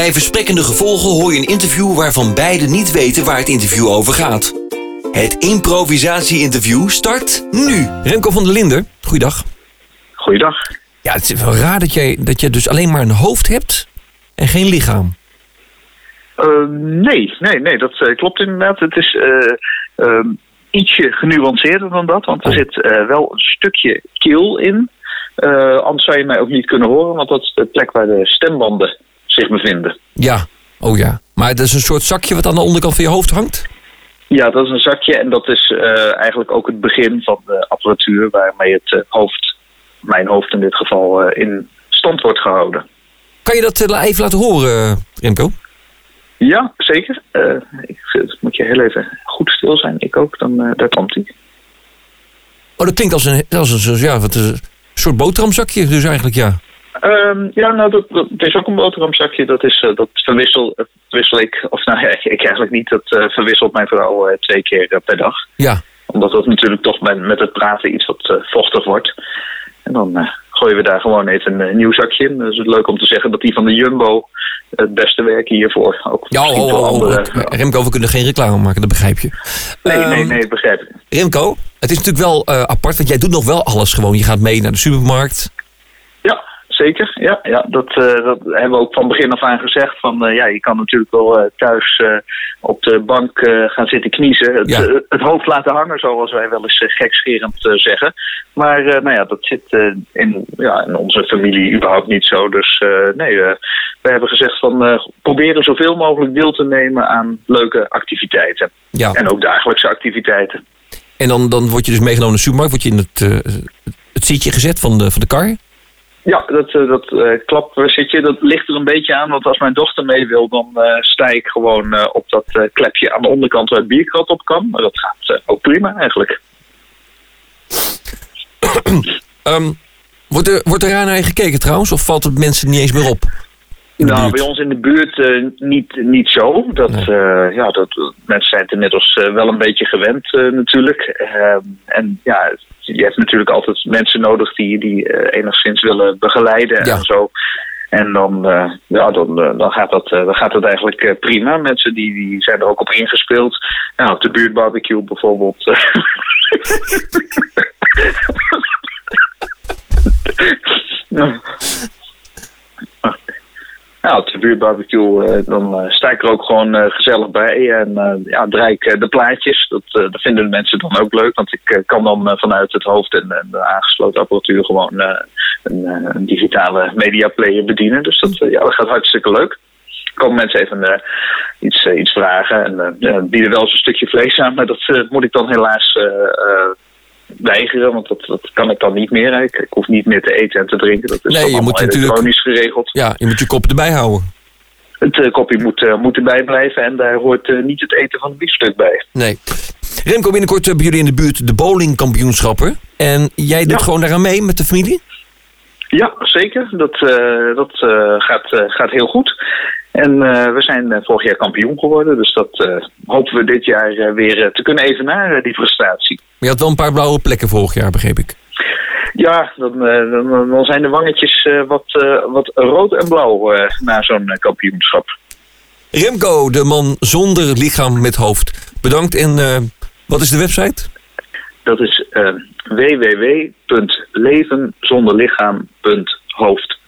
Bij versprekkende gevolgen hoor je een interview waarvan beide niet weten waar het interview over gaat. Het improvisatie-interview start nu. Remco van der Linder, goeiedag. Goeiedag. Ja, het is wel raar dat jij, dat je dus alleen maar een hoofd hebt en geen lichaam. Uh, nee, nee, nee, dat uh, klopt inderdaad. Het is uh, ietsje genuanceerder dan dat, want er Oh. zit wel een stukje keel in. anders zou je mij ook niet kunnen horen, want dat is de plek waar de stembanden zich bevinden. Ja, oh ja. Maar dat is een soort zakje wat aan de onderkant van je hoofd hangt? Ja, dat is een zakje en dat is eigenlijk ook het begin van de apparatuur waarmee het hoofd, mijn hoofd in dit geval, in stand wordt gehouden. Kan je dat even laten horen, Remco? Ja, zeker. Ik, moet je heel even goed stil zijn. Ik ook, dan daar komt hij. Oh, dat klinkt als een, als een, ja, wat een soort boterhamzakje dus eigenlijk, ja. Um, ja, nou, dat, is ook een boterhamzakje. Dat, is, uh, dat verwissel, verwissel ik, of nou ja, ik eigenlijk niet. Dat verwisselt mijn vrouw twee keer per dag. Ja. Omdat dat natuurlijk toch met, met het praten iets wat vochtig wordt. En dan gooien we daar gewoon even een nieuw zakje in. Dus het is leuk om te zeggen dat die van de Jumbo het beste werken hiervoor. Ook ja, oh, oh, andere... Remco, we kunnen geen reclame maken, dat begrijp je. Nee, um, nee, nee, begrijp ik. Remco, het is natuurlijk wel apart, want jij doet nog wel alles gewoon. Je gaat mee naar de supermarkt. Zeker. Ja, ja dat, uh, dat hebben we ook van begin af aan gezegd. Van, uh, ja, je kan natuurlijk wel thuis op de bank gaan zitten kniezen. Het, ja. het, hoofd laten hangen, zoals wij wel eens gekscherend zeggen. Maar nou ja, dat zit in, ja, in onze familie überhaupt niet zo. Dus nee, we hebben gezegd van proberen zoveel mogelijk deel te nemen aan leuke activiteiten. Ja. En ook dagelijkse activiteiten. En dan, dan word je dus meegenomen naar de supermarkt, word je in het, het zitje gezet van de, van de kar? Ja, dat, uh, dat uh, klapzitje, dat ligt er een beetje aan. Want als mijn dochter mee wil, dan uh, sta ik gewoon op dat klepje aan de onderkant waar het bierkrat op kan. Maar dat gaat ook prima eigenlijk. um, wordt, er, wordt er raar naar je gekeken trouwens? Of valt het mensen niet eens meer op? Nou, bij ons in de buurt uh, niet, niet zo. Dat, nee. uh, ja, dat, mensen zijn het inmiddels uh, wel een beetje gewend natuurlijk. Ehm, en ja, je hebt natuurlijk altijd mensen nodig die, die enigszins willen begeleiden ja. en zo. En dan, ja, dan, dan, gaat dat, dan gaat dat eigenlijk prima. Mensen die, die zijn er ook op ingespeeld. Nou, op de buurtbarbecue bijvoorbeeld. Nou, op de buurtbarbecue, uh, dan uh, sta ik er ook gewoon uh, gezellig bij. En ja, draai ik de plaatjes. Dat, dat vinden de mensen dan ook leuk. Want ik kan dan vanuit het hoofd en, en de aangesloten apparatuur gewoon een, een, digitale mediaplayer bedienen. Dus dat, ja, dat gaat hartstikke leuk. Komen mensen even iets, iets vragen en bieden wel eens een stukje vlees aan. Maar dat moet ik dan helaas weigeren, want dat, dat kan ik dan niet meer. Ik, ik hoef niet meer te eten en te drinken. Dat is nee, je moet elektronisch geregeld. Ja, je moet je kop erbij houden. Het uh, kopje moet, uh, moet erbij blijven en daar hoort uh, niet het eten van het biefstuk bij. Nee. Remco, binnenkort hebben jullie in de buurt de bowlingkampioenschappen. En jij doet ja. gewoon daaraan mee met de familie? Ja, zeker. Dat, uh, dat uh, gaat, uh, gaat heel goed. En we zijn vorig jaar kampioen geworden. Dus dat hopen we dit jaar weer te kunnen evenaren, die prestatie. Maar je had wel een paar blauwe plekken vorig jaar, begreep ik. Ja, dan, dan, dan zijn de wangetjes wat, wat rood en blauw na zo'n kampioenschap. Remco, de man zonder lichaam met hoofd. Bedankt en wat is de website? Dat is www.levenzonderlichaam.hoofd.